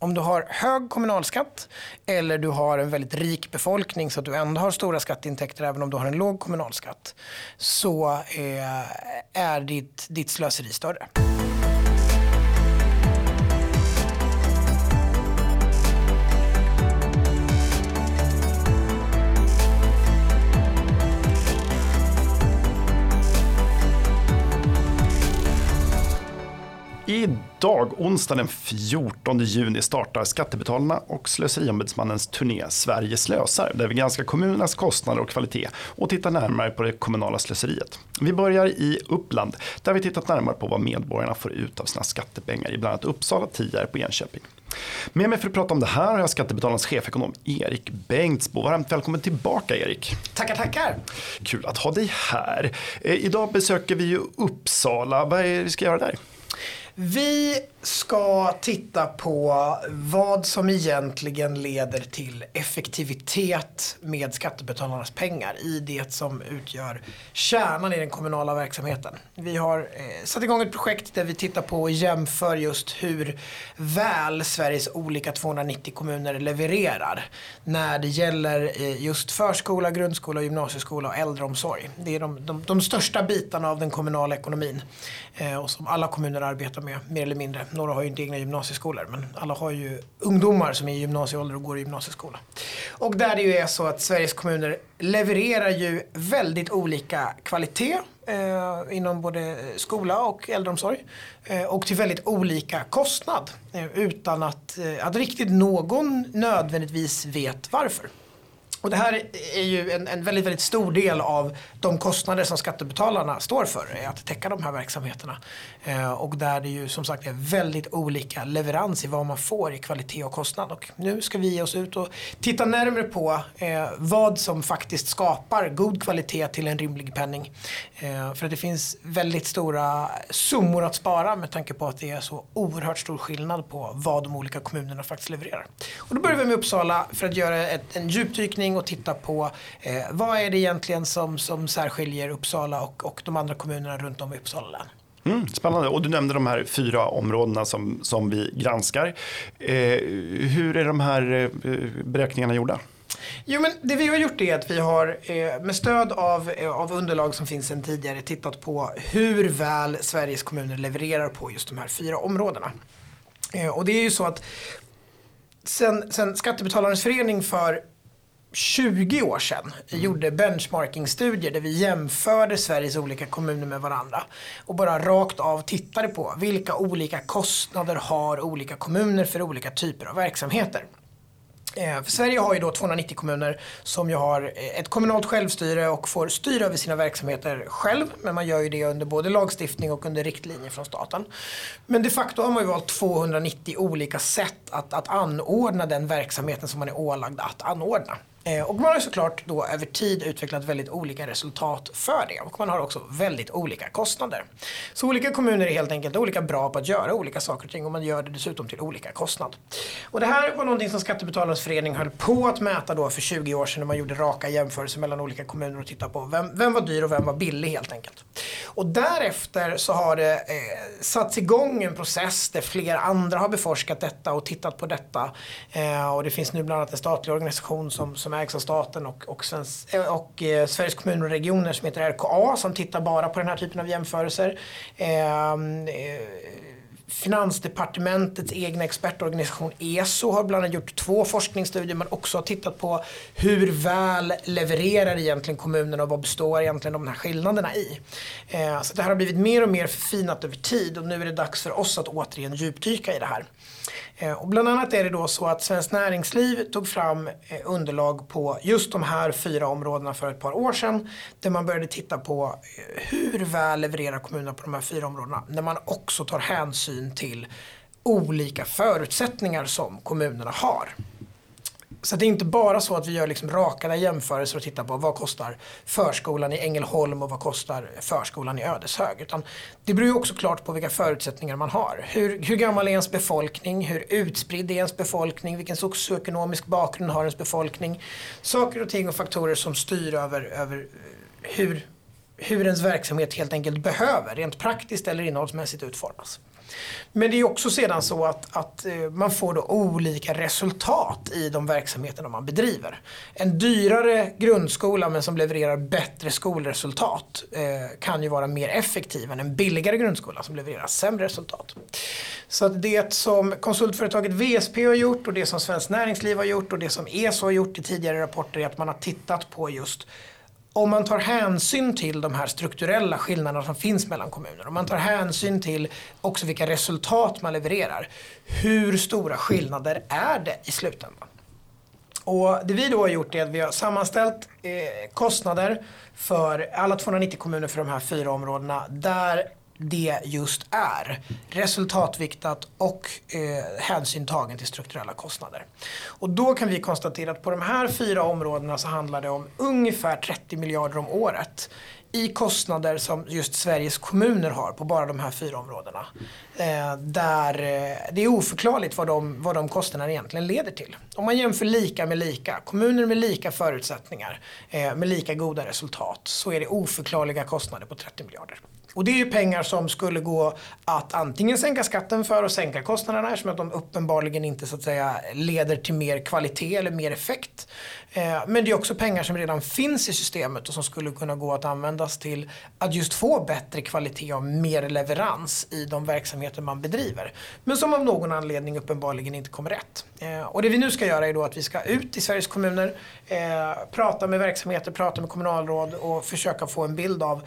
Om du har hög kommunalskatt eller du har en väldigt rik befolkning så att du ändå har stora skatteintäkter även om du har en låg kommunalskatt så eh, är ditt, ditt slöseri större. Idag, onsdag den 14 juni, startar Skattebetalarna och Slöseriombudsmannens turné Sverige slösar, där vi granskar kommunernas kostnader och kvalitet och tittar närmare på det kommunala slöseriet. Vi börjar i Uppland, där vi tittat närmare på vad medborgarna får ut av sina skattepengar i bland annat Uppsala, Tierp och Enköping. Med mig för att prata om det här har jag Skattebetalarnas chefekonom Erik Bengtsbo. Varmt välkommen tillbaka Erik. Tackar, tackar. Kul att ha dig här. Eh, idag besöker vi ju Uppsala. Vad är det vi ska göra där? Vi ska titta på vad som egentligen leder till effektivitet med skattebetalarnas pengar i det som utgör kärnan i den kommunala verksamheten. Vi har eh, satt igång ett projekt där vi tittar på och jämför just hur väl Sveriges olika 290 kommuner levererar när det gäller eh, just förskola, grundskola, gymnasieskola och äldreomsorg. Det är de, de, de största bitarna av den kommunala ekonomin eh, och som alla kommuner arbetar med mer eller mindre några har ju inte egna gymnasieskolor men alla har ju ungdomar som är i gymnasieålder och går i gymnasieskola. Och där det ju är så att Sveriges kommuner levererar ju väldigt olika kvalitet eh, inom både skola och äldreomsorg. Eh, och till väldigt olika kostnad. Eh, utan att, eh, att riktigt någon nödvändigtvis vet varför. Och det här är ju en, en, väldigt, väldigt stor del av de kostnader som skattebetalarna står för, att täcka de här verksamheterna. Eh, och där det ju som sagt är väldigt olika leverans i vad man får i kvalitet och kostnad. Och nu ska vi ge oss ut och titta närmare på eh, vad som faktiskt skapar god kvalitet till en rimlig penning. Eh, för att det finns väldigt stora summor att spara med tanke på att det är så oerhört stor skillnad på vad de olika kommunerna faktiskt levererar. Och då börjar vi med Uppsala för att göra ett, en djupdykning och titta på eh, vad är det egentligen som, som särskiljer Uppsala och, och de andra kommunerna runt om i Uppsala län. Mm, spännande. Och du nämnde de här fyra områdena som, som vi granskar. Eh, hur är de här eh, beräkningarna gjorda? Jo, men det vi har gjort är att vi har eh, med stöd av, eh, av underlag som finns sedan tidigare tittat på hur väl Sveriges kommuner levererar på just de här fyra områdena. Och det är ju så att sen, sen Skattebetalarnas förening för 20 år sedan mm. gjorde benchmarking-studier där vi jämförde Sveriges olika kommuner med varandra. Och bara rakt av tittade på vilka olika kostnader har olika kommuner för olika typer av verksamheter. Eh, för Sverige har ju då 290 kommuner som ju har eh, ett kommunalt självstyre och får styra över sina verksamheter själv. Men man gör ju det under både lagstiftning och under riktlinjer från staten. Men de facto har man ju valt 290 olika sätt att, att anordna den verksamheten som man är ålagd att anordna. Eh, och man har såklart då över tid utvecklat väldigt olika resultat för det. Och man har också väldigt olika kostnader. Så olika kommuner är helt enkelt olika bra på att göra olika saker och ting och man gör det dessutom till olika kostnad. Och det här var någonting som Skattebetalarnas förening höll på att mäta då för 20 år sedan när man gjorde raka jämförelser mellan olika kommuner och tittade på vem, vem var dyr och vem var billig helt enkelt. Och därefter så har det eh, satts igång en process där fler andra har beforskat detta och tittat på detta. Eh, och det finns nu bland annat en statlig organisation som, som ägs av staten och, och, Svensk, eh, och eh, Sveriges kommuner och regioner som heter RKA som tittar bara på den här typen av jämförelser. Ehm, eh, Finansdepartementets egna expertorganisation ESO har bland annat gjort två forskningsstudier men också har tittat på hur väl levererar egentligen kommunerna och vad består egentligen de här skillnaderna i. Eh, så det här har blivit mer och mer förfinat över tid och nu är det dags för oss att återigen djupdyka i det här. Eh, och bland annat är det då så att Svenskt Näringsliv tog fram eh, underlag på just de här fyra områdena för ett par år sedan. Där man började titta på eh, hur väl levererar kommunerna på de här fyra områdena. När man också tar hänsyn till olika förutsättningar som kommunerna har. Så det är inte bara så att vi gör liksom raka jämförelser och tittar på vad kostar förskolan i Ängelholm och vad kostar förskolan i Ödeshög. Utan det beror ju också klart på vilka förutsättningar man har. Hur, hur gammal är ens befolkning? Hur utspridd är ens befolkning? Vilken socioekonomisk bakgrund har ens befolkning? Saker och ting och faktorer som styr över, över hur, hur ens verksamhet helt enkelt behöver rent praktiskt eller innehållsmässigt utformas. Men det är också sedan så att, att eh, man får då olika resultat i de verksamheterna man bedriver. En dyrare grundskola men som levererar bättre skolresultat eh, kan ju vara mer effektiv än en billigare grundskola som levererar sämre resultat. Så att det som konsultföretaget VSP har gjort och det som Svenskt Näringsliv har gjort och det som ESO har gjort i tidigare rapporter är att man har tittat på just om man tar hänsyn till de här strukturella skillnaderna som finns mellan kommuner, om man tar hänsyn till också vilka resultat man levererar, hur stora skillnader är det i slutändan? Och det vi då har gjort är att vi har sammanställt eh, kostnader för alla 290 kommuner för de här fyra områdena där det just är. Resultatviktat och eh, hänsyn tagen till strukturella kostnader. Och då kan vi konstatera att på de här fyra områdena så handlar det om ungefär 30 miljarder om året i kostnader som just Sveriges kommuner har på bara de här fyra områdena. Eh, där eh, det är oförklarligt vad de, vad de kostnaderna egentligen leder till. Om man jämför lika med lika, kommuner med lika förutsättningar, eh, med lika goda resultat, så är det oförklarliga kostnader på 30 miljarder. Och det är ju pengar som skulle gå att antingen sänka skatten för och sänka kostnaderna eftersom att de uppenbarligen inte så att säga leder till mer kvalitet eller mer effekt. Eh, men det är också pengar som redan finns i systemet och som skulle kunna gå att användas till att just få bättre kvalitet och mer leverans i de verksamheter man bedriver. Men som av någon anledning uppenbarligen inte kommer rätt. Eh, och det vi nu ska göra är då att vi ska ut i Sveriges kommuner, eh, prata med verksamheter, prata med kommunalråd och försöka få en bild av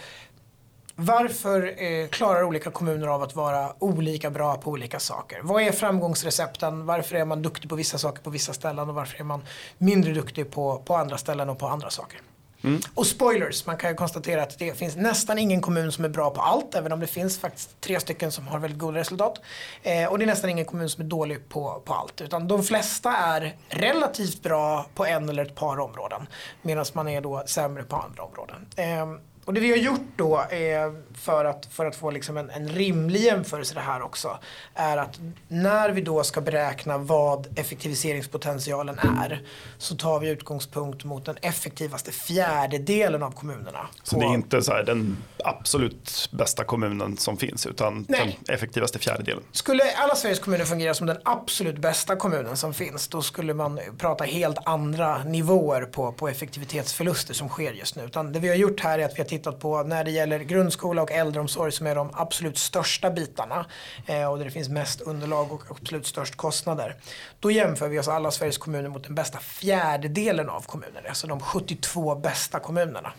varför eh, klarar olika kommuner av att vara olika bra på olika saker? Vad är framgångsrecepten? Varför är man duktig på vissa saker på vissa ställen och varför är man mindre duktig på, på andra ställen och på andra saker? Mm. Och spoilers, man kan ju konstatera att det finns nästan ingen kommun som är bra på allt, även om det finns faktiskt tre stycken som har väldigt goda resultat. Eh, och det är nästan ingen kommun som är dålig på, på allt, utan de flesta är relativt bra på en eller ett par områden, medan man är då sämre på andra områden. Eh, och det vi har gjort då eh, för, att, för att få liksom en, en rimlig jämförelse det här också är att när vi då ska beräkna vad effektiviseringspotentialen är så tar vi utgångspunkt mot den effektivaste fjärdedelen av kommunerna. Så det är inte så den absolut bästa kommunen som finns utan Nej. den effektivaste fjärdedelen? Skulle alla Sveriges kommuner fungera som den absolut bästa kommunen som finns då skulle man prata helt andra nivåer på, på effektivitetsförluster som sker just nu. Utan det vi har gjort här är att vi har tittat på när det gäller grundskola och äldreomsorg som är de absolut största bitarna eh, och där det finns mest underlag och absolut störst kostnader. Då jämför vi oss alla Sveriges kommuner mot den bästa fjärdedelen av kommunerna. alltså de 72 bästa kommunerna.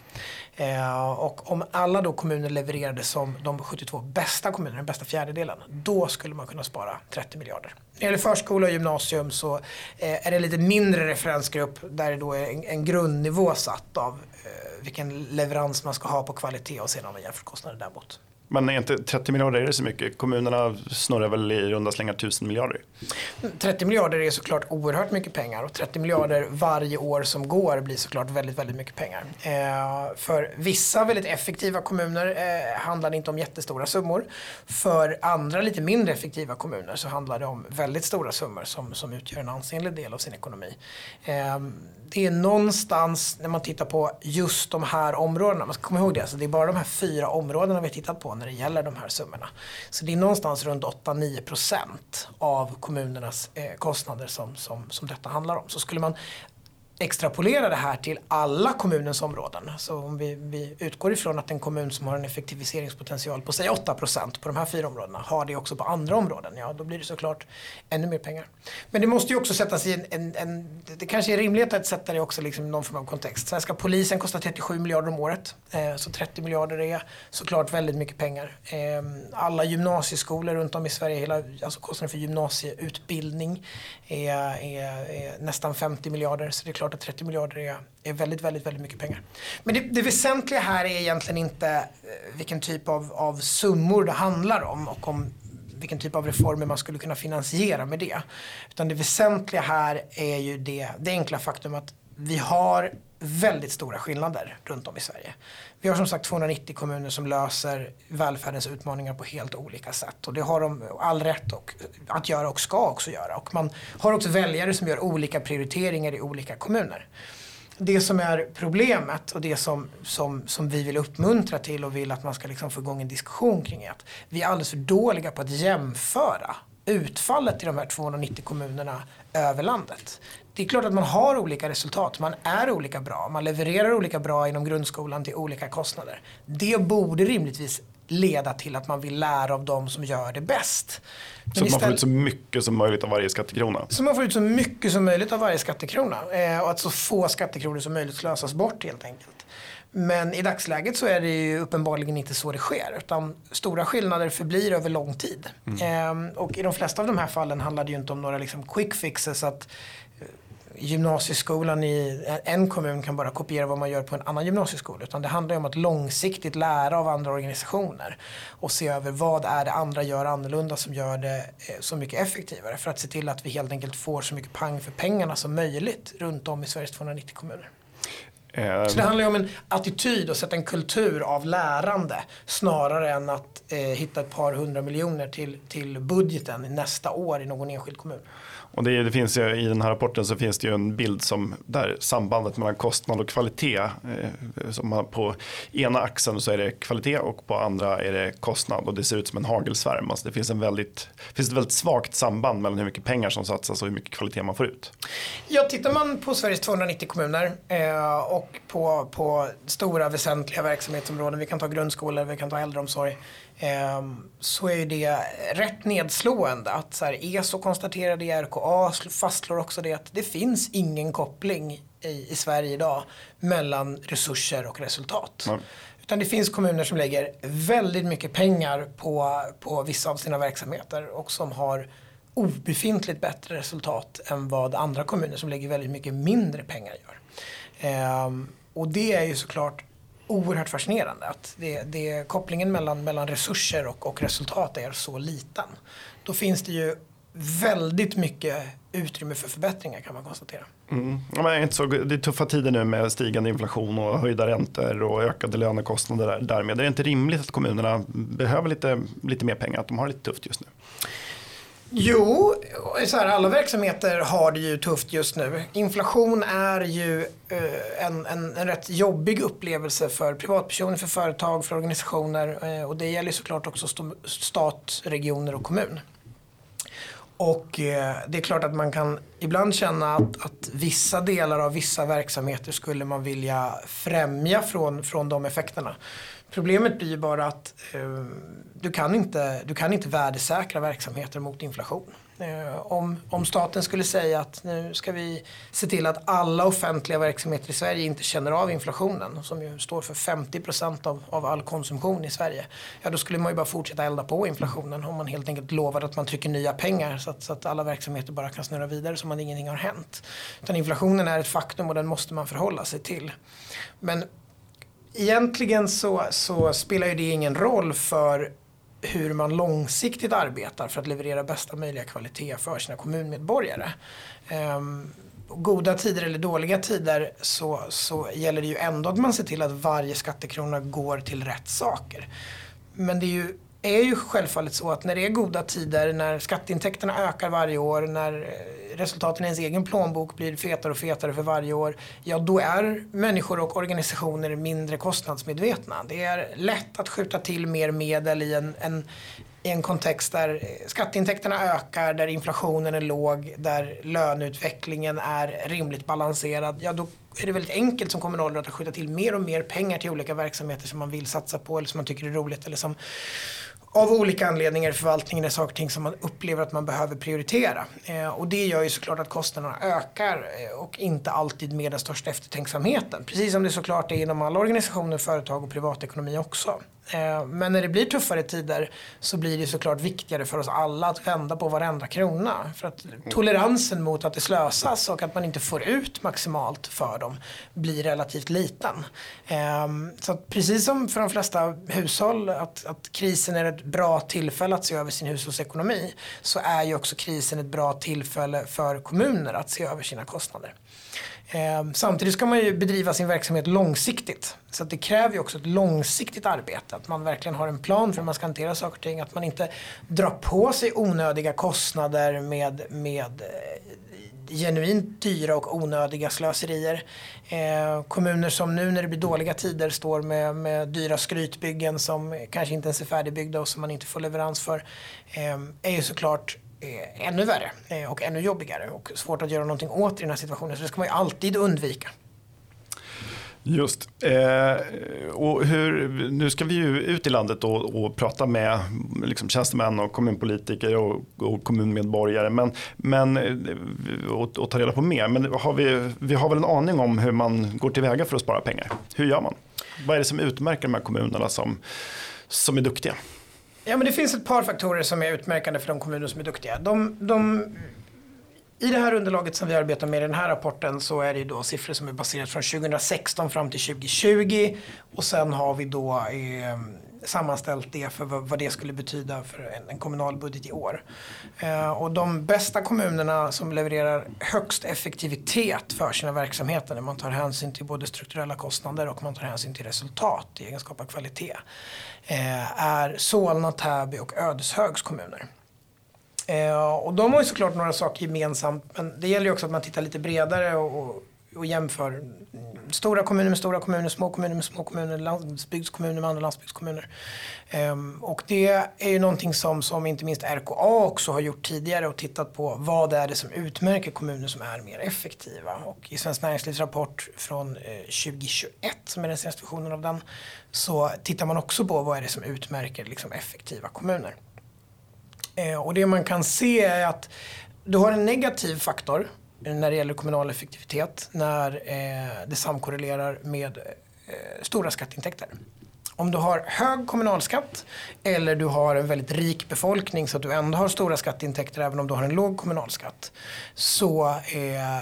Eh, och om alla då kommuner levererade som de 72 bästa kommunerna, den bästa fjärdedelen, då skulle man kunna spara 30 miljarder. När det gäller förskola och gymnasium så eh, är det lite mindre referensgrupp där det då är en grundnivå satt av vilken leverans man ska ha på kvalitet och sedan jämfört kostnader däremot. Men är inte 30 miljarder är det så mycket? Kommunerna snurrar väl i runda slängar 1000 miljarder? 30 miljarder är såklart oerhört mycket pengar och 30 miljarder varje år som går blir såklart väldigt, väldigt mycket pengar. Eh, för vissa väldigt effektiva kommuner eh, handlar det inte om jättestora summor. För andra lite mindre effektiva kommuner så handlar det om väldigt stora summor som, som utgör en ansenlig del av sin ekonomi. Eh, det är någonstans när man tittar på just de här områdena, man ska komma ihåg det, alltså det är bara de här fyra områdena vi har tittat på när det gäller de här summorna. Så det är någonstans runt 8-9 procent av kommunernas eh, kostnader som, som, som detta handlar om. Så skulle man extrapolera det här till alla kommunens områden. Så om vi, vi, utgår ifrån att en kommun som har en effektiviseringspotential på säg 8% på de här fyra områdena har det också på andra områden. Ja, då blir det såklart ännu mer pengar. Men det måste ju också sättas i en, en, en det kanske är rimligt att sätta det också liksom i någon form av kontext. Svenska polisen kostar 37 miljarder om året. Eh, så 30 miljarder är såklart väldigt mycket pengar. Eh, alla gymnasieskolor runt om i Sverige, hela, alltså kostnaden för gymnasieutbildning är, är, är nästan 50 miljarder. Så det är klart klart att 30 miljarder är, är väldigt, väldigt, väldigt mycket pengar. Men det, det väsentliga här är egentligen inte eh, vilken typ av, av summor det handlar om och om vilken typ av reformer man skulle kunna finansiera med det. Utan det väsentliga här är ju det, det enkla faktum att vi har väldigt stora skillnader runt om i Sverige. Vi har som sagt 290 kommuner som löser välfärdens utmaningar på helt olika sätt. Och det har de all rätt och, att göra och ska också göra. Och man har också väljare som gör olika prioriteringar i olika kommuner. det som är problemet och det som, som, som vi vill uppmuntra till och vill att man ska liksom få igång en diskussion kring är att vi är alldeles för dåliga på att jämföra utfallet i de här 290 kommunerna över landet. Det är klart att man har olika resultat, man är olika bra, man levererar olika bra inom grundskolan till olika kostnader. Det borde rimligtvis leda till att man vill lära av de som gör det bäst. Men så man får ut så mycket som möjligt av varje skattekrona? Så man får ut så mycket som möjligt av varje skattekrona. Eh, och att så få skattekronor som möjligt slösas bort helt enkelt. Men i dagsläget så är det ju uppenbarligen inte så det sker. Utan stora skillnader förblir över lång tid. Mm. Eh, och i de flesta av de här fallen handlar det ju inte om några liksom quick fixes. Att gymnasieskolan i en kommun kan bara kopiera vad man gör på en annan gymnasieskola. Utan det handlar om att långsiktigt lära av andra organisationer. Och se över vad är det andra gör annorlunda som gör det eh, så mycket effektivare. För att se till att vi helt enkelt får så mycket pang för pengarna som möjligt runt om i Sveriges 290 kommuner. Mm. Så det handlar ju om en attityd och sätta en kultur av lärande snarare än att eh, hitta ett par hundra miljoner till, till budgeten nästa år i någon enskild kommun. Och det, det, finns ju, I den här rapporten så finns det ju en bild som där sambandet mellan kostnad och kvalitet. Eh, som man, på ena axeln så är det kvalitet och på andra är det kostnad och det ser ut som en hagelsvärm. Alltså det finns, en väldigt, finns ett väldigt svagt samband mellan hur mycket pengar som satsas och hur mycket kvalitet man får ut. Ja, tittar man på Sveriges 290 kommuner eh, och på, på stora väsentliga verksamhetsområden, vi kan ta grundskolor, vi kan ta äldreomsorg så är det rätt nedslående att så här, ESO konstaterade i RKA fastslår också det att det finns ingen koppling i, i Sverige idag mellan resurser och resultat. Mm. Utan det finns kommuner som lägger väldigt mycket pengar på, på vissa av sina verksamheter och som har obefintligt bättre resultat än vad andra kommuner som lägger väldigt mycket mindre pengar gör. Ehm, och det är ju såklart oerhört fascinerande. Att det, det, kopplingen mellan, mellan resurser och, och resultat är så liten. Då finns det ju väldigt mycket utrymme för förbättringar kan man konstatera. Mm. Ja, men inte så, det är tuffa tider nu med stigande inflation och höjda räntor och ökade lönekostnader. Därmed är det inte rimligt att kommunerna behöver lite, lite mer pengar, att de har det lite tufft just nu. Jo, så här, alla verksamheter har det ju tufft just nu. Inflation är ju eh, en, en, en rätt jobbig upplevelse för privatpersoner, för företag, för organisationer eh, och det gäller såklart också stat, regioner och kommun. Och eh, det är klart att man kan ibland känna att, att, vissa delar av vissa verksamheter skulle man vilja främja från, från de effekterna. Problemet blir ju bara att eh, du, kan inte, du kan inte värdesäkra verksamheter mot inflation. Eh, om, om staten skulle säga att nu ska vi se till att alla offentliga verksamheter i Sverige inte känner av inflationen som ju står för 50 av, av all konsumtion i Sverige. Ja då skulle man ju bara fortsätta elda på inflationen om man helt enkelt lovade att man trycker nya pengar så att, så att alla verksamheter bara kan snurra vidare som om ingenting har hänt. Utan inflationen är ett faktum och den måste man förhålla sig till. Men egentligen så, så spelar ju det ingen roll för hur man långsiktigt arbetar för att leverera bästa möjliga kvalitet för sina kommunmedborgare. Ehm, goda tider eller dåliga tider så, så gäller det ju ändå att man ser till att varje skattekrona går till rätt saker. Men det är ju är ju självfallet så att när det är goda tider, när skatteintäkterna ökar varje år, när eh, resultaten i ens egen plånbok blir fetare och fetare för varje år. Ja, då är människor och organisationer mindre kostnadsmedvetna. Det är lätt att skjuta till mer medel i en, en i en kontext där eh, skatteintäkterna ökar, där inflationen är låg, där löneutvecklingen är rimligt balanserad. Ja, då är det väldigt enkelt som kommunalråd att skjuta till mer och mer pengar till olika verksamheter som man vill satsa på eller som man tycker är roligt eller som av olika anledningar i förvaltningen är saker och ting som man upplever att man behöver prioritera. Eh, och det gör ju såklart att kostnaderna ökar eh, och inte alltid med den största eftertänksamheten. Precis som det såklart är inom alla organisationer, företag och privatekonomi också. Eh, men när det blir tuffare tider så blir det såklart viktigare för oss alla att vända på varenda krona. För att toleransen mot att det slösas och att man inte får ut maximalt för dem blir relativt liten. Ehm, så precis som för de flesta hushåll att, att krisen är ett bra tillfälle att se över sin hushållsekonomi så är ju också krisen ett bra tillfälle för kommuner att se över sina kostnader. Ehm, samtidigt ska man ju bedriva sin verksamhet långsiktigt. Så det kräver ju också ett långsiktigt arbete. Att man verkligen har en plan för hur man ska hantera saker och ting. Att man inte drar på sig onödiga kostnader med, med eh, genuint dyra och onödiga slöserier. Eh, kommuner som nu när det blir dåliga tider står med, med dyra skrytbyggen som kanske inte ens är färdigbyggda och som man inte får leverans för. Eh, är ju såklart Eh, ännu värre eh, och ännu jobbigare och svårt att göra någonting åt i den här situationen. Så det ska man ju alltid undvika. Just. Eh, och hur, nu ska vi ju ut i landet och, och prata med liksom, tjänstemän och kommunpolitiker och, och kommunmedborgare men, men, eh, och, och, ta reda på mer. Men har vi, vi har väl en aning om hur man går tillväga för att spara pengar. Hur gör man? Vad är det som utmärker de här kommunerna som, som är duktiga? Ja, men det finns ett par faktorer som är utmärkande för de kommuner som är duktiga. De, de i det här underlaget som vi arbetar med i den här rapporten så är det då siffror som är baserat från 2016 fram till 2020 och sen har vi då eh, sammanställt det för vad, vad, det skulle betyda för en, en kommunal budget i år. Eh, och de bästa kommunerna som levererar högst effektivitet för sina verksamheter när man tar hänsyn till både strukturella kostnader och man tar hänsyn till resultat i egenskap av kvalitet eh, är Solna, Täby och Ödeshögs kommuner. Eh, och de har ju såklart några saker gemensamt men det gäller ju också att man tittar lite bredare och, och, och jämför stora kommuner med stora kommuner, små kommuner med små kommuner, landsbygdskommuner med andra landsbygdskommuner. Um, och det är ju någonting som, som inte minst RKA också har gjort tidigare och tittat på vad är det som utmärker kommuner som är mer effektiva. Och i Svenskt Näringslivs rapport från eh, 2021 som är den senaste versionen av den så tittar man också på vad är det som utmärker liksom, effektiva kommuner. Eh, och det man kan se är att du har en negativ faktor när det gäller kommunal effektivitet när eh, det samkorrelerar med eh, stora skatteintäkter. Om du har hög kommunalskatt eller du har en väldigt rik befolkning så att du ändå har stora skatteintäkter även om du har en låg kommunalskatt. Så eh,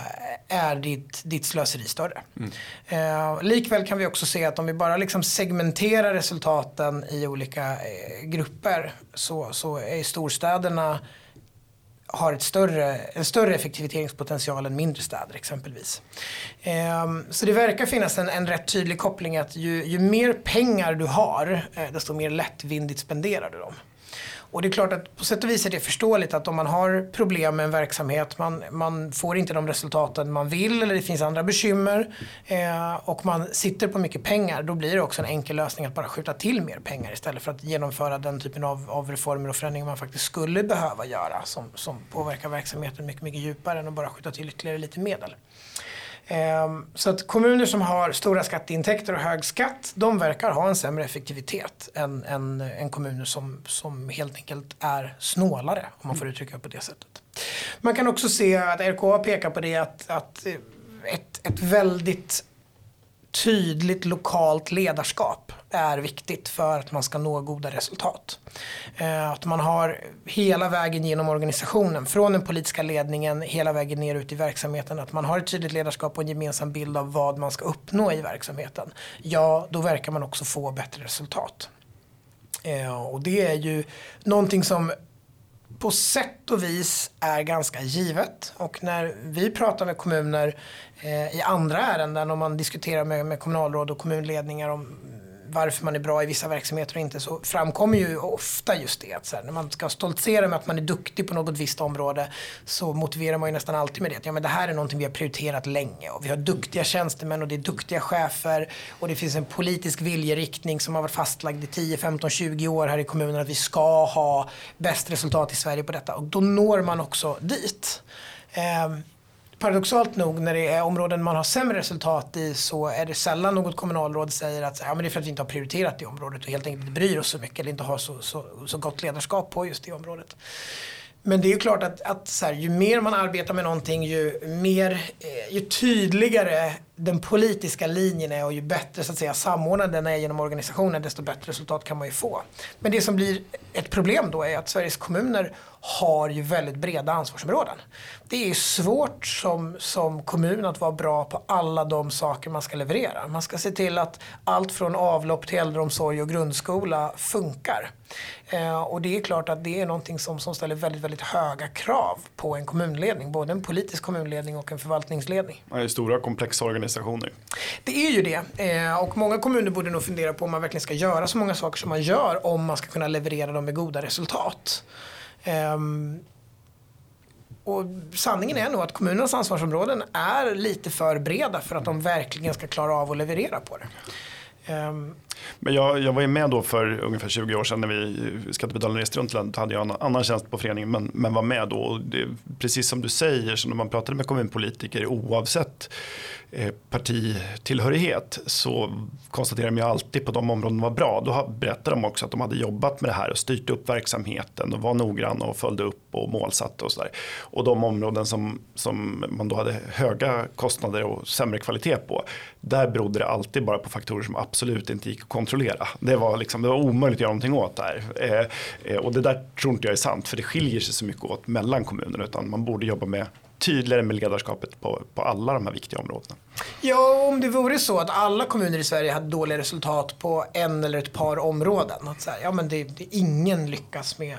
är ditt, ditt slöseri större. Mm. Eh, likväl kan vi också se att om vi bara liksom segmenterar resultaten i olika eh, grupper så, så är storstäderna har ett större, en större effektiviseringspotential än mindre städer exempelvis. Ehm, så det verkar finnas en, en rätt tydlig koppling att ju, ju mer pengar du har eh, desto mer lättvindigt spenderar du dem. Och det är klart att på sätt och vis är det förståeligt att om man har problem med en verksamhet, man, man får inte de resultaten man vill eller det finns andra bekymmer eh, och man sitter på mycket pengar, då blir det också en enkel lösning att bara skjuta till mer pengar istället för att genomföra den typen av, av reformer och förändringar man faktiskt skulle behöva göra som, som påverkar verksamheten mycket, mycket djupare än att bara skjuta till ytterligare lite medel. Ehm, så att kommuner som har stora skatteintäkter och hög skatt, de verkar ha en sämre effektivitet än, än, än kommuner som, som helt enkelt är snålare, om man får uttrycka det på det sättet. Man kan också se att RKA pekar på det att, att ett, ett väldigt tydligt lokalt ledarskap är viktigt för att man ska nå goda resultat. Eh, att man har hela vägen genom organisationen, från den politiska ledningen hela vägen ner ut i verksamheten, att man har ett tydligt ledarskap och en gemensam bild av vad man ska uppnå i verksamheten. Ja, då verkar man också få bättre resultat. Eh, och det är ju någonting som på sätt och vis är ganska givet. Och när vi pratar med kommuner eh, i andra ärenden, om man diskuterar med, med kommunalråd och kommunledningar om varför man är bra i vissa verksamheter och inte så framkommer ju ofta just det. Att så här, när man ska stoltsera med att man är duktig på något visst område så motiverar man ju nästan alltid med det. Att, ja, men det här är någonting vi har prioriterat länge och vi har duktiga tjänstemän och det är duktiga chefer och det finns en politisk viljeriktning som har varit fastlagd i 10, 15, 20 år här i kommunen att vi ska ha bäst resultat i Sverige på detta och då når man också dit. Um, paradoxalt nog när det är områden man har sämre resultat i så är det sällan något kommunalråd säger att ja, men det är för att vi inte har prioriterat det området och helt enkelt inte bryr oss så mycket eller inte har så, så, så gott ledarskap på just det området. Men det är ju klart att, att så här, ju mer man arbetar med någonting ju, mer, eh, ju tydligare den politiska linjen är och ju bättre så att säga, samordnad den är genom organisationen desto bättre resultat kan man ju få. Men det som blir ett problem då är att Sveriges kommuner har ju väldigt breda ansvarsområden. Det är svårt som, som kommun att vara bra på alla de saker man ska leverera. Man ska se till att allt från avlopp till äldreomsorg och grundskola funkar. Eh, och det är klart att det är någonting som, som ställer väldigt, väldigt höga krav på en kommunledning. Både en politisk kommunledning och en förvaltningsledning. Det är stora komplexa organisationer prestationer. Det är ju det. Eh, och många kommuner borde nog fundera på om man verkligen ska göra så många saker som man gör om man ska kunna leverera dem med goda resultat. Um, och sanningen är nog att kommunernas ansvarsområden är lite för breda för att de verkligen ska klara av att leverera på det. Um, men jag, jag var ju med då för ungefär 20 år sedan när vi skattebetalarna reste runt landet. hade jag en annan tjänst på föreningen men, men var med då. Och det, precis som du säger, så när man pratade med kommunpolitiker oavsett eh, Eh, partitillhörighet så konstaterar de ju alltid på de områden var bra. Då berättar de också att de hade jobbat med det här och styrt upp verksamheten och var noggranna och följde upp och målsatte och sådär. Och de områden som, som man då hade höga kostnader och sämre kvalitet på, där berodde det alltid bara på faktorer som absolut inte gick att kontrollera. Det var, liksom, det var omöjligt att göra någonting åt det här. Eh, eh, och det där tror inte jag är sant, för det skiljer sig så mycket åt mellan kommunerna, utan man borde jobba med tydligare med ledarskapet på, på alla de här viktiga områdena. Ja, om det vore så att alla kommuner i Sverige hade dåliga resultat på en eller ett par områden. Att så här, ja, men det, det, ingen lyckas med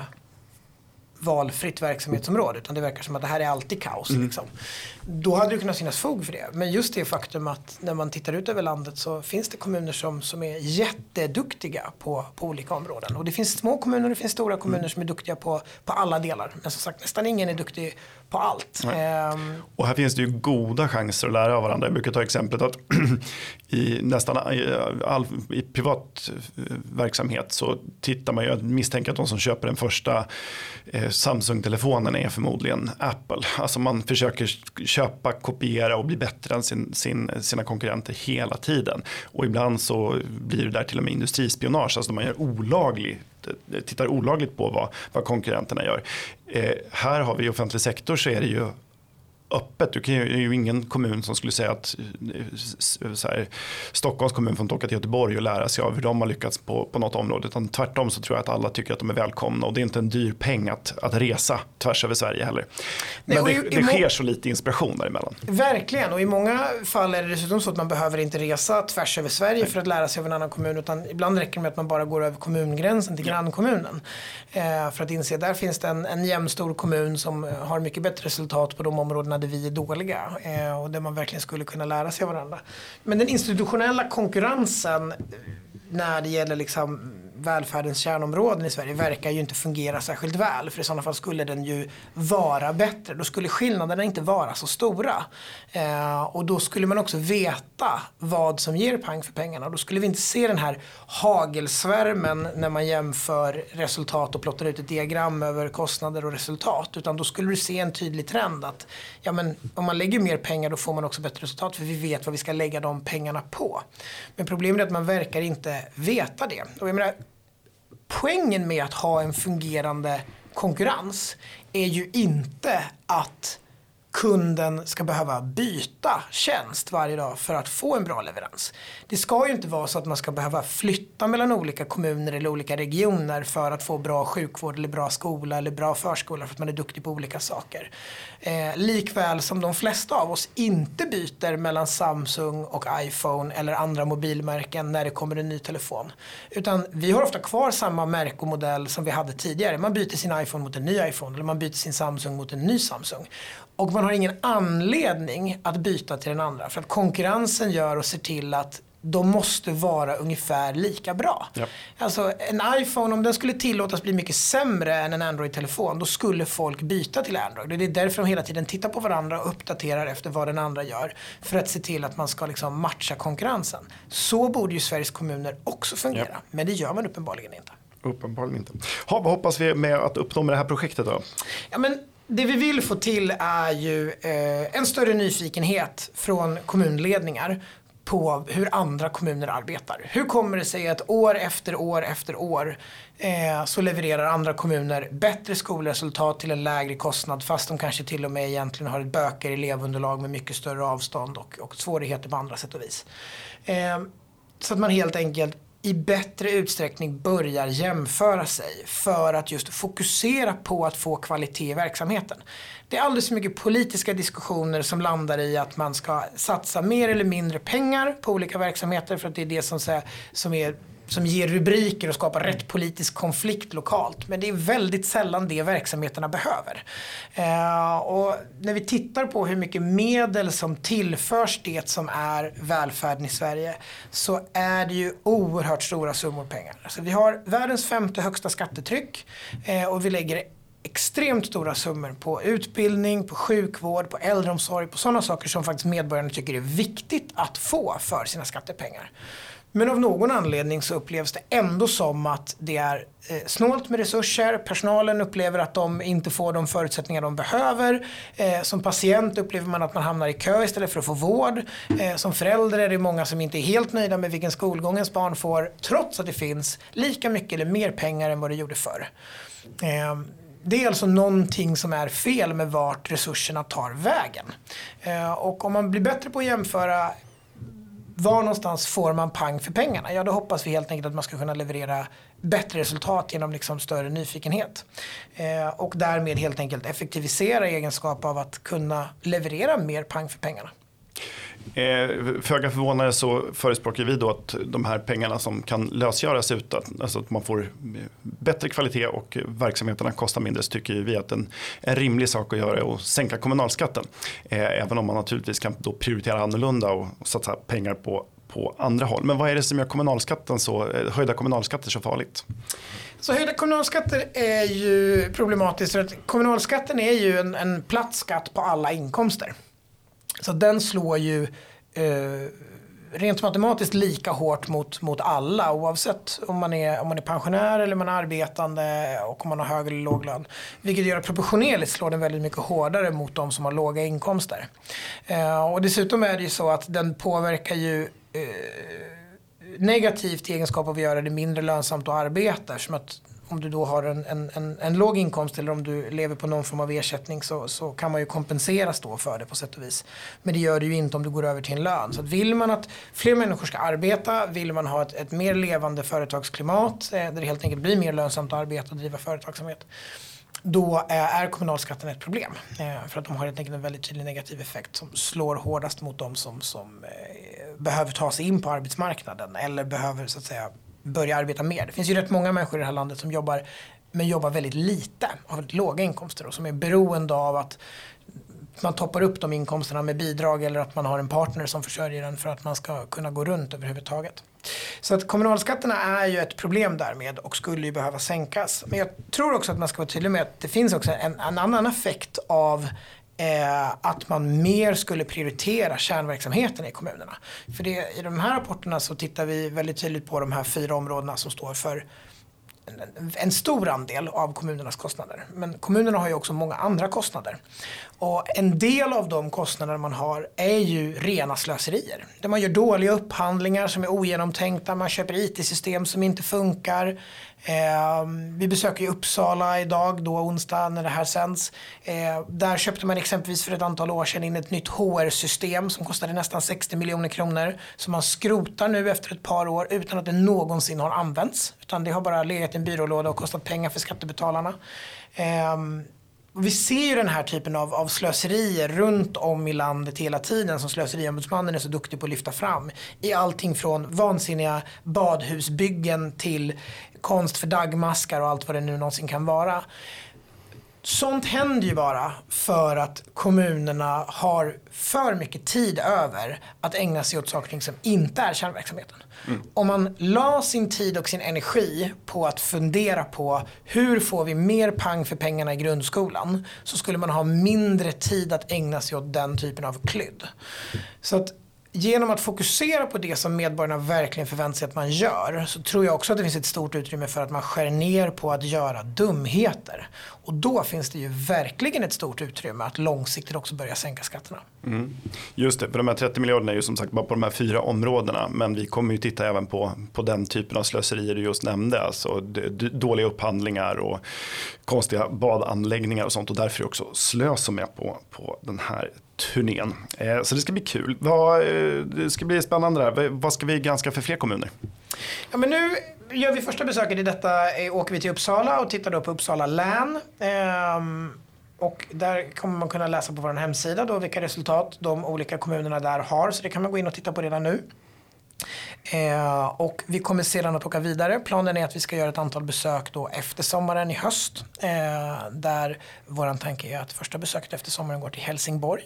valfritt verksamhetsområde utan det verkar som att det här är alltid kaos. Mm. Liksom. Då hade det kunnat finnas fog för det. Men just det faktum att när man tittar ut över landet så finns det kommuner som, som är jätteduktiga på, på olika områden. Och det finns små kommuner och det finns stora kommuner mm. som är duktiga på, på alla delar. Men som sagt nästan ingen är duktig på allt. Ehm. Och här finns det ju goda chanser att lära av varandra. Jag brukar ta exemplet att i nästan all, i privat eh, verksamhet så tittar man ju, jag misstänker att de som köper den första eh, Samsung-telefonen är förmodligen Apple. Alltså man försöker köpa, kopiera och bli bättre än sin, sin, sina konkurrenter hela tiden. Och ibland så blir det där till och med industrispionage, alltså man gör olaglig tittar olagligt på vad, vad konkurrenterna gör. Eh, här har vi i offentlig sektor så är det ju öppet. Du kan ju, det är ju ingen kommun som skulle säga att eh, här, Stockholms kommun får inte åka till Göteborg och lära sig av hur de har lyckats på, på något område. Utan tvärtom så tror jag att alla tycker att de är välkomna och det är inte en dyr peng att, att resa tvärs över Sverige heller. Men Nej, det, det sker så lite inspiration däremellan. Verkligen och i många fall är det dessutom så att man behöver inte resa tvärs över Sverige Nej. för att lära sig av en annan kommun utan ibland räcker det med att man bara går över kommungränsen till ja. grannkommunen. Eh, för att inse att där finns det en, en jämnstor kommun som har mycket bättre resultat på de områdena där vi är dåliga eh, och där man verkligen skulle kunna lära sig av varandra. Men den institutionella konkurrensen eh, när det gäller liksom välfärdens kärnområden i Sverige verkar ju inte fungera särskilt väl. För i sådana fall skulle den ju vara bättre. Då skulle skillnaderna inte vara så stora. Eh, och då skulle man också veta vad som ger pang för pengarna. Då skulle vi inte se den här hagelsvärmen när man jämför resultat och plottar ut ett diagram över kostnader och resultat. Utan då skulle du se en tydlig trend att ja, men om man lägger mer pengar då får man också bättre resultat för vi vet vad vi ska lägga de pengarna på. Men problemet är att man verkar inte veta det. Och jag menar, poängen med att ha en fungerande konkurrens är ju inte att kunden ska behöva byta tjänst varje dag för att få en bra leverans. Det ska ju inte vara så att man ska behöva flytta mellan olika kommuner eller olika regioner för att få bra sjukvård eller bra skola eller bra förskola för att man är duktig på olika saker. Eh, likväl som de flesta av oss inte byter mellan Samsung och iPhone eller andra mobilmärken när det kommer en ny telefon. Utan vi har ofta kvar samma märke och modell som vi hade tidigare. Man byter sin iPhone mot en ny iPhone eller man byter sin Samsung mot en ny Samsung. Och man har ingen anledning att byta till den andra. För att konkurrensen gör och ser till att de måste vara ungefär lika bra. Ja. Alltså en iPhone, om den skulle tillåtas bli mycket sämre än en Android-telefon, då skulle folk byta till Android. Det är därför de hela tiden tittar på varandra och uppdaterar efter vad den andra gör. För att se till att man ska liksom matcha konkurrensen. Så borde ju Sveriges kommuner också fungera. Ja. Men det gör man uppenbarligen inte. Uppenbarligen inte. Ha, vad hoppas vi med att uppnå med det här projektet då? Ja, men det vi vill få till är ju eh, en större nyfikenhet från kommunledningar på hur andra kommuner arbetar. Hur kommer det sig att år efter år efter år eh, så levererar andra kommuner bättre skolresultat till en lägre kostnad fast de kanske till och med egentligen har ett bökigare elevunderlag med mycket större avstånd och, och svårigheter på andra sätt och vis. Eh, så att man helt enkelt i bättre utsträckning börjar jämföra sig för att just fokusera på att få kvalitet i verksamheten. Det är alldeles för mycket politiska diskussioner som landar i att man ska satsa mer eller mindre pengar på olika verksamheter för att det är det som, som är som ger rubriker och skapar rätt politisk konflikt lokalt. Men det är väldigt sällan det verksamheterna behöver. Eh, och när vi tittar på hur mycket medel som tillförs det som är välfärden i Sverige så är det ju oerhört stora summor pengar. Alltså vi har världens femte högsta skattetryck eh, och vi lägger extremt stora summor på utbildning, på sjukvård, på äldreomsorg, på sådana saker som faktiskt medborgarna tycker är viktigt att få för sina skattepengar. Men av någon anledning så upplevs det ändå som att det är eh, snålt med resurser. Personalen upplever att de inte får de förutsättningar de behöver. Eh, som patient upplever man att man hamnar i kö istället för att få vård. Eh, som förälder är det många som inte är helt nöjda med vilken skolgång ens barn får. Trots att det finns lika mycket eller mer pengar än vad det gjorde förr. Det är alltså någonting som är fel med vart resurserna tar vägen. Och om man blir bättre på att jämföra var någonstans får man pang för pengarna? Ja, då hoppas vi helt enkelt att man ska kunna leverera bättre resultat genom liksom större nyfikenhet. Eh, och därmed helt enkelt effektivisera i egenskap av att kunna leverera mer pang för pengarna. Eh, föga förvånande så förespråkar vi då att de här pengarna som kan lösgöras utan, alltså att man får eh, bättre kvalitet och verksamheterna kostar mindre, så tycker vi att en, en rimlig sak att göra är att sänka kommunalskatten. Eh, även om man naturligtvis kan då prioritera annorlunda och, och satsa pengar på, på andra håll. Men vad är det som gör kommunalskatten så, eh, höjda kommunalskatter så farligt? Så höjda kommunalskatter är ju problematiskt för att kommunalskatten är ju en, en platt skatt på alla inkomster. Så den slår ju eh, rent matematiskt lika hårt mot, mot alla oavsett om man, är, om man är pensionär eller man är arbetande och om man har hög eller låg lön. Vilket gör att proportionerligt slår den väldigt mycket hårdare mot de som har låga inkomster. Eh, och dessutom är det ju så att den påverkar ju eh, negativt i egenskap av att göra det mindre lönsamt att arbeta. Som att om du då har en, en, en, en, låg inkomst eller om du lever på någon form av ersättning så, så kan man ju kompenseras då för det på sätt och vis. Men det gör du ju inte om du går över till en lön. Så vill man att fler människor ska arbeta, vill man ha ett, ett mer levande företagsklimat eh, där det helt enkelt blir mer lönsamt att arbeta och driva företagsamhet då eh, är kommunalskatten ett problem. Eh, för att de har helt enkelt en väldigt tydlig negativ effekt som slår hårdast mot de som, som eh, behöver ta sig in på arbetsmarknaden eller behöver så att säga börja arbeta mer. Det finns ju rätt många människor i det här landet som jobbar men jobbar väldigt lite, har väldigt låga inkomster och som är beroende av att man toppar upp de inkomsterna med bidrag eller att man har en partner som försörjer den för att man ska kunna gå runt överhuvudtaget. Så att kommunalskatterna är ju ett problem därmed och skulle ju behöva sänkas. Men jag tror också att man ska vara tydlig med att det finns också en, en annan effekt av eh, att man mer skulle prioritera kärnverksamheten i kommunerna. För det, i de här rapporterna så tittar vi väldigt tydligt på de här fyra områdena som står för en, en stor andel av kommunernas kostnader. Men kommunerna har ju också många andra kostnader. Och en del av de kostnader man har är ju rena slöserier. Där man gör dåliga upphandlingar som är ogenomtänkta, man köper IT-system som inte funkar. Eh, vi besöker ju Uppsala idag, då onsdag när det här sänds. Eh, där köpte man exempelvis för ett antal år sedan in ett nytt HR-system som kostade nästan 60 miljoner kronor. Som man skrotar nu efter ett par år utan att det någonsin har använts. Utan det har bara legat i en byrålåda och kostat pengar för skattebetalarna. Eh, vi ser ju den här typen av, av slöserier runt om i landet hela tiden som slöseriombudsmannen är så duktig på att lyfta fram. I allting från vansinniga badhusbyggen till konst för dagmaskar och allt vad det nu någonsin kan vara. Sånt händer ju bara för att kommunerna har för mycket tid över att ägna sig åt saker som inte är kärnverksamheten. Mm. Om man la sin tid och sin energi på att fundera på hur får vi mer pang för pengarna i grundskolan så skulle man ha mindre tid att ägna sig åt den typen av klydd. Så att genom att fokusera på det som medborgarna verkligen förväntar sig att man gör så tror jag också att det finns ett stort utrymme för att man skär ner på att göra dumheter. Och då finns det ju verkligen ett stort utrymme att långsiktigt också börja sänka skatterna. Mm. Just det, för de här 30 miljarderna är ju som sagt bara på de här fyra områdena. Men vi kommer ju titta även på, på den typen av slöserier du just nämnde. Alltså dåliga upphandlingar och konstiga badanläggningar och sånt. Och därför är det också slös som är på, på den här turnén. Eh, så det ska bli kul. Eh, det ska bli spännande där. Vad ska vi granska för fler kommuner? Ja, men nu gör vi första besöket i detta, eh, åker vi till Uppsala och tittar då på Uppsala län. Ehm, och där kommer man kunna läsa på vår hemsida då vilka resultat de olika kommunerna där har. Så det kan man gå in och titta på redan nu. Eh, och vi kommer sedan att åka vidare. Planen är att vi ska göra ett antal besök då efter sommaren i höst. Eh, där vår tanke är att första besöket efter sommaren går till Helsingborg.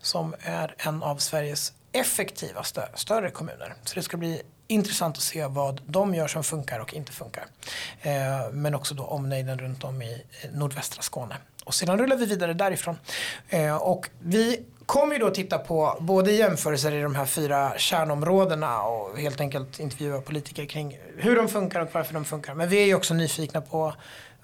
Som är en av Sveriges effektivaste större kommuner. Så det ska bli intressant att se vad de gör som funkar och inte funkar. Eh, men också då omnejden runt om i nordvästra Skåne. Och sedan rullar vi vidare därifrån. Eh, och vi kommer ju då titta på både jämförelser i de här fyra kärnområdena och helt enkelt intervjua politiker kring hur de funkar och varför de funkar. Men vi är ju också nyfikna på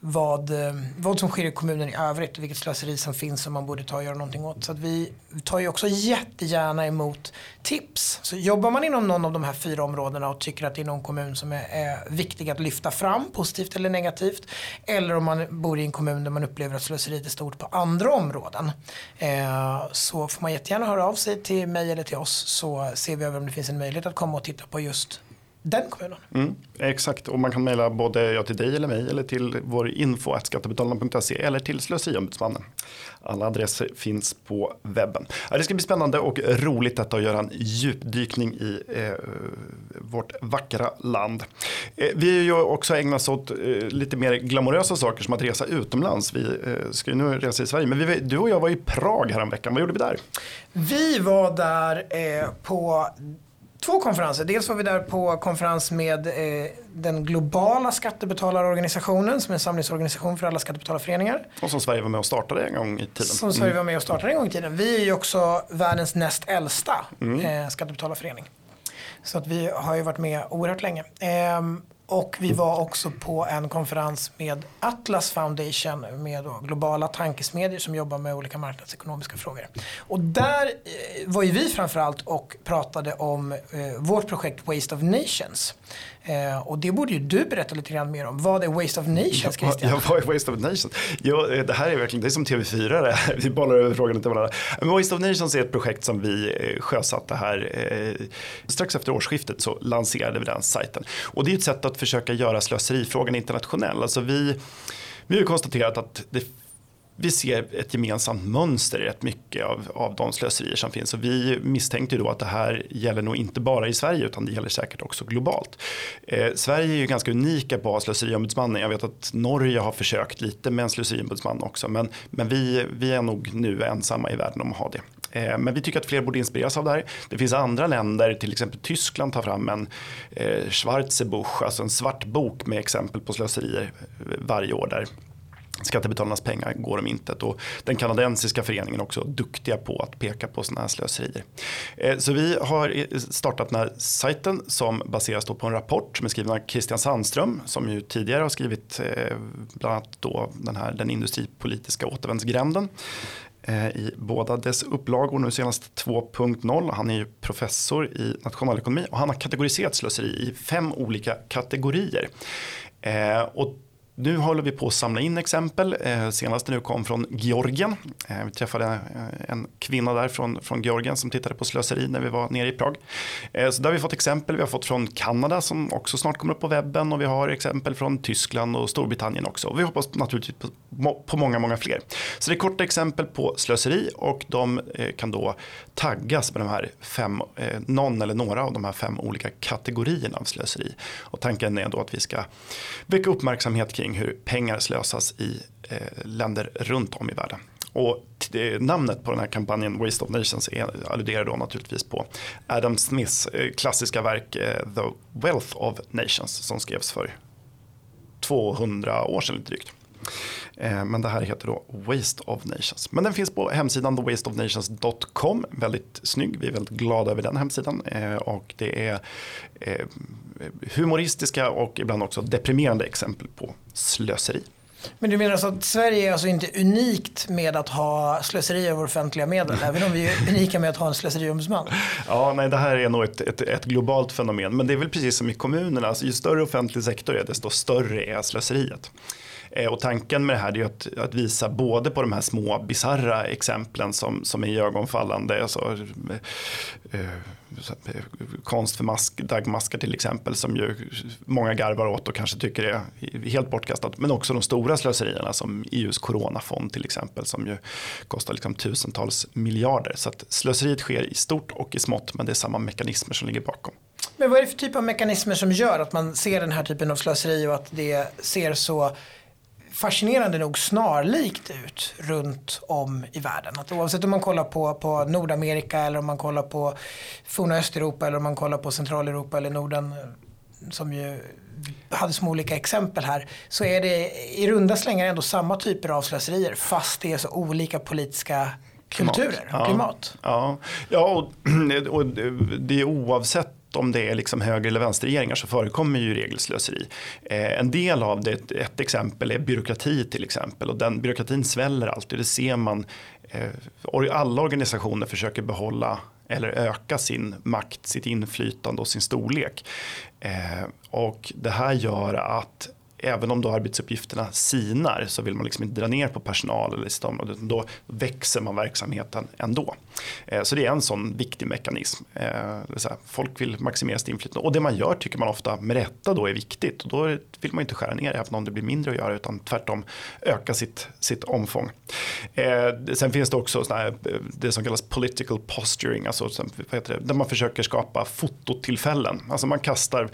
vad, eh, vad som sker i kommunen i övrigt och vilket slöseri som finns som man borde ta och göra någonting åt. Så att vi tar ju också jättegärna emot tips. Så jobbar man inom någon av de här fyra områdena och tycker att det är någon kommun som är, är viktig att lyfta fram, positivt eller negativt. Eller om man bor i en kommun där man upplever att slöseriet är stort på andra områden. Eh, så får man jättegärna höra av sig till mig eller till oss så ser vi över om det finns en möjlighet att komma och titta på just den kommunen. Mm, exakt, och man kan mejla både ja, till dig eller mig eller till vår info skattebetalarna.se eller till Slöseriombudsmannen. Alla adresser finns på webben. Det ska bli spännande och roligt detta att göra en djupdykning i eh, vårt vackra land. Eh, vi har ju också ägnat oss åt eh, lite mer glamorösa saker som att resa utomlands. Vi eh, ska ju nu resa i Sverige, men vi, du och jag var i Prag häromveckan. Vad gjorde vi där? Vi var där eh, på två konferenser. Dels var vi där på konferens med eh, den globala skattebetalarorganisationen som är en samlingsorganisation för alla skattebetalarföreningar. Och som Sverige var med och startade en gång i tiden. Som Sverige mm. var med och startade en gång i tiden. Vi är ju också världens näst äldsta mm. eh, skattebetalarförening. Så att vi har ju varit med oerhört länge. Eh, och vi var också på en konferens med Atlas Foundation med globala tankesmedjor som jobbar med olika marknadsekonomiska frågor. Och där eh, var ju vi framförallt och pratade om eh, vårt projekt Waste of Nations. Eh, och det borde ju du berätta lite grann mer om. Vad är Waste of Nations Christian? Ja, vad är Waste of Nations? Ja, det här är verkligen, det är som TV4 det Vi bollar över frågan till varandra. Men Waste of Nations är ett projekt som vi sjösatte här. strax efter årsskiftet så lanserade vi den sajten. Och det är ett sätt att försöka göra slöserifrågan internationell. Alltså vi, vi har konstaterat att det vi ser ett gemensamt mönster i rätt mycket av, av de slöserier som finns. Och vi misstänkte då att det här gäller nog inte bara i Sverige utan det gäller säkert också globalt. Eh, Sverige är ju ganska unika på slöseriombudsmannen. Jag vet att Norge har försökt lite med en slöseriombudsman också. Men, men vi, vi är nog nu ensamma i världen om att ha det. Eh, men vi tycker att fler borde inspireras av det här. Det finns andra länder, till exempel Tyskland tar fram en eh, Schwarzebuch, alltså en svart bok med exempel på slöserier eh, varje år där skattebetalarnas pengar går om intet. Och den kanadensiska föreningen är också duktiga på att peka på sådana här slöserier. Eh, så vi har startat den här sajten som baseras på en rapport som är skriven av Christian Sandström som ju tidigare har skrivit eh, bland annat då den här den industripolitiska återvändsgränden. Eh, I båda dess upplagor, nu senast 2.0. Han är ju professor i nationalekonomi och han har kategoriserat slöseri i fem olika kategorier. Eh, och nu håller vi på att samla in exempel. Eh, Senaste nu kom från Georgien. Eh, vi träffade eh, en kvinna där från, från Georgien som tittade på slöseri när vi var nere i Prag. Så där har vi fått exempel. Vi har fått från Kanada som också snart kommer upp på webben och vi har exempel från Tyskland och Storbritannien också. Och vi hoppas naturligtvis på, på många, många fler. Så det är korta exempel på slöseri och de kan då taggas med de här fem, någon eller några av de här fem olika kategorierna av slöseri. Och tanken är då att vi ska väcka uppmärksamhet kring hur pengar slösas i eh, länder runt om i världen. Och namnet på den här kampanjen Waste of Nations alluderar då naturligtvis på Adam Smiths eh, klassiska verk eh, The Wealth of Nations som skrevs för 200 år sedan lite drygt. Eh, men det här heter då Waste of Nations. Men den finns på hemsidan thewasteofnations.com. Väldigt snygg, vi är väldigt glada över den hemsidan. Och det är humoristiska och ibland också deprimerande exempel på slöseri. Men du menar alltså att Sverige är alltså inte unikt med att ha slöseri över offentliga medel, även om vi är unika med att ha en slöseriombudsman? Ja, nej, det här är nog ett, ett, ett, globalt fenomen, men det är väl precis som i kommunerna, alltså, ju större offentlig sektor är, desto större är slöseriet. Eh, och tanken med det här är att, att visa både på de här små bizarra exemplen som, som är iögonfallande. Alltså, eh, eh, eh konst för mask, dagmaskar till exempel som ju många garvar åt och kanske tycker är helt bortkastat. Men också de stora slöserierna som EUs coronafond till exempel som ju kostar liksom tusentals miljarder. Så att slöseriet sker i stort och i smått men det är samma mekanismer som ligger bakom. Men vad är det för typ av mekanismer som gör att man ser den här typen av slöseri och att det ser så fascinerande nog snarlikt ut runt om i världen. Att oavsett om man kollar på, på Nordamerika eller om man kollar på forna Östeuropa eller om man kollar på Centraleuropa eller Norden som ju hade små olika exempel här så är det i runda slängar ändå samma typer av slöserier fast det är så olika politiska kulturer och klimat. Ja, ja och, och det är oavsett om det är liksom höger eller vänsterregeringar så förekommer ju regelslöseri. Eh, en del av det, ett exempel är byråkrati till exempel och den byråkratin sväller alltid. Det ser man. Eh, alla organisationer försöker behålla eller öka sin makt, sitt inflytande och sin storlek. Eh, och det här gör att även om då arbetsuppgifterna sinar så vill man liksom inte dra ner på personal eller sitt område. Då växer man verksamheten ändå. Eh, så det är en sån viktig mekanism. Eh, folk vill maximera sitt inflytande och det man gör tycker man ofta med rätta då är viktigt. Och då vill man inte skära ner även om det blir mindre att göra utan tvärtom öka sitt, sitt omfång. Eh, sen finns det också här, det som kallas political posturing, alltså, vad heter det, där man försöker skapa fototillfällen. Alltså man kastar,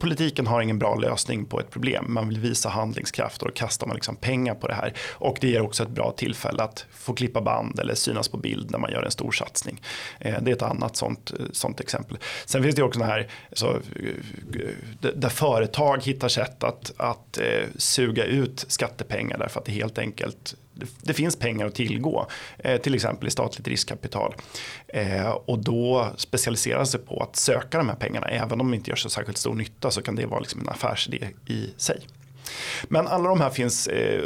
politiken har ingen bra lösning på ett problem. Man vill visa handlingskraft och då kastar man liksom pengar på det här. Och det ger också ett bra tillfälle att få klippa band eller synas på bild när man gör en stor satsning. Eh, det är ett annat sånt, eh, sånt exempel. Sen finns det också här, så, eh, där företag hittar sätt att, att suga ut skattepengar därför att det helt enkelt det finns pengar att tillgå, till exempel i statligt riskkapital. Och då specialiserar sig på att söka de här pengarna, även om de inte gör så särskilt stor nytta så kan det vara liksom en affärsidé i sig. Men alla de här finns eh,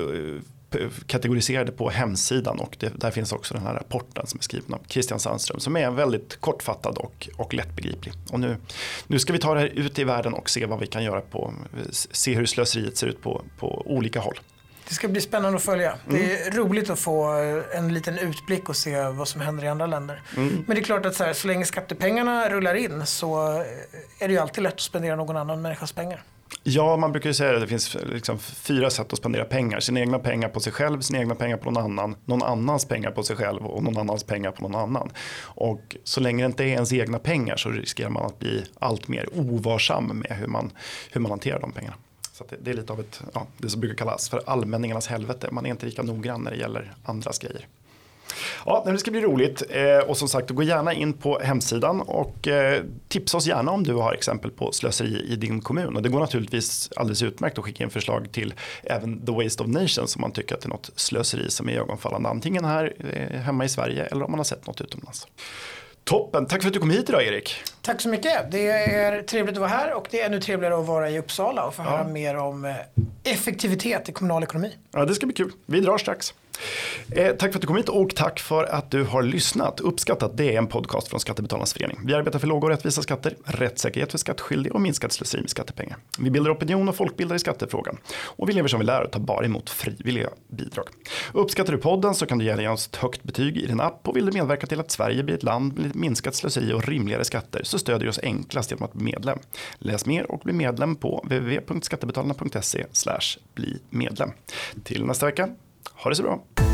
kategoriserade på hemsidan och det, där finns också den här rapporten som är skriven av Christian Sandström som är väldigt kortfattad och, och lättbegriplig. Och nu, nu ska vi ta det här ut i världen och se vad vi kan göra på, se hur slöseriet ser ut på, på olika håll. Det ska bli spännande att följa. Mm. Det är roligt att få en liten utblick och se vad som händer i andra länder. Mm. Men det är klart att så, här, så länge skattepengarna rullar in så är det ju alltid lätt att spendera någon annan människas pengar. Ja, man brukar ju säga att det finns liksom fyra sätt att spendera pengar. Sina egna pengar på sig själv, sina egna pengar på någon annan, någon annans pengar på sig själv och någon annans pengar på någon annan. Och så länge det inte är ens egna pengar så riskerar man att bli allt mer ovarsam med hur man, hur man hanterar de pengarna. Så det, det, är lite av ett, ja, det som brukar kallas för allmänningarnas helvete. Man är inte lika noggrann när det gäller andras grejer. Ja, det ska bli roligt eh, och som sagt gå gärna in på hemsidan och eh, tipsa oss gärna om du har exempel på slöseri i din kommun och det går naturligtvis alldeles utmärkt att skicka in förslag till även The Waste of Nations om man tycker att det är något slöseri som är ögonfallande antingen här eh, hemma i Sverige eller om man har sett något utomlands. Toppen, tack för att du kom hit idag Erik. Tack så mycket. Det är trevligt att vara här och det är ännu trevligare att vara i Uppsala och få ja. höra mer om effektivitet i kommunal ekonomi. Ja, det ska bli kul. Vi drar strax. Eh, tack för att du kom hit och tack för att du har lyssnat. Uppskattat, det är en podcast från Skattebetalarnas förening. Vi arbetar för låga och rättvisa skatter, rättssäkerhet för skattskyldiga och minskat slöseri med skattepengar. Vi bildar opinion och folkbildar i skattefrågan. Och vi lever som vi lär och tar bara emot frivilliga bidrag. Uppskattar du podden så kan du ge oss ett högt betyg i din app och vill du medverka till att Sverige blir ett land med minskat slöseri och rimligare skatter så stödjer du oss enklast genom att bli medlem. Läs mer och bli medlem på www.skattebetalarna.se bli medlem. Till nästa vecka ha det så bra.